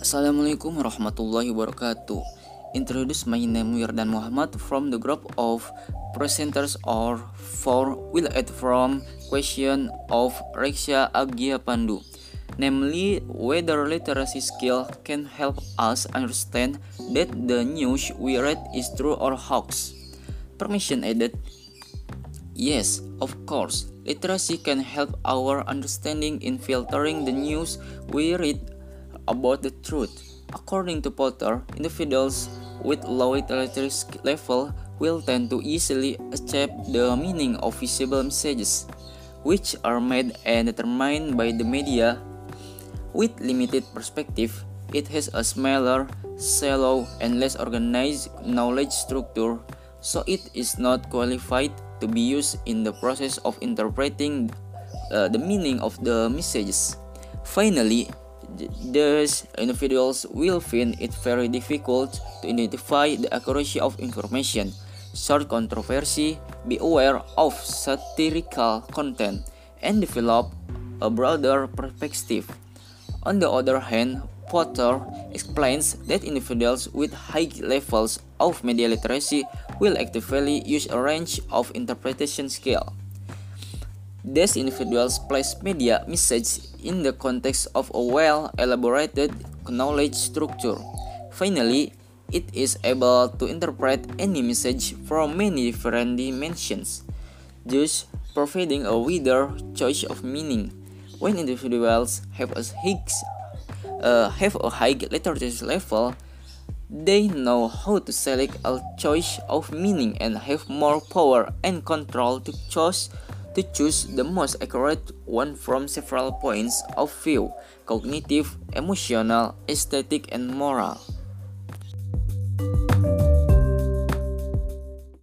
Assalamualaikum warahmatullahi wabarakatuh. Introduce my name Wirdan Muhammad from the group of presenters or four will add from question of Reksha Agia Pandu. Namely, whether literacy skill can help us understand that the news we read is true or hoax. Permission added. Yes, of course. Literacy can help our understanding in filtering the news we read about the truth. According to Potter, individuals with low literacy level will tend to easily accept the meaning of visible messages, which are made and determined by the media. With limited perspective, it has a smaller, shallow, and less organized knowledge structure, so it is not qualified to be used in the process of interpreting uh, the meaning of the messages. Finally, Thus, individuals will find it very difficult to identify the accuracy of information, sort controversy, be aware of satirical content, and develop a broader perspective. On the other hand, Potter explains that individuals with high levels of media literacy will actively use a range of interpretation skills. These individuals place media message in the context of a well-elaborated knowledge structure. Finally, it is able to interpret any message from many different dimensions, thus providing a wider choice of meaning. When individuals have a uh, have a high literacy level, they know how to select a choice of meaning and have more power and control to choose to choose the most accurate one from several points of view cognitive, emotional, aesthetic, and moral.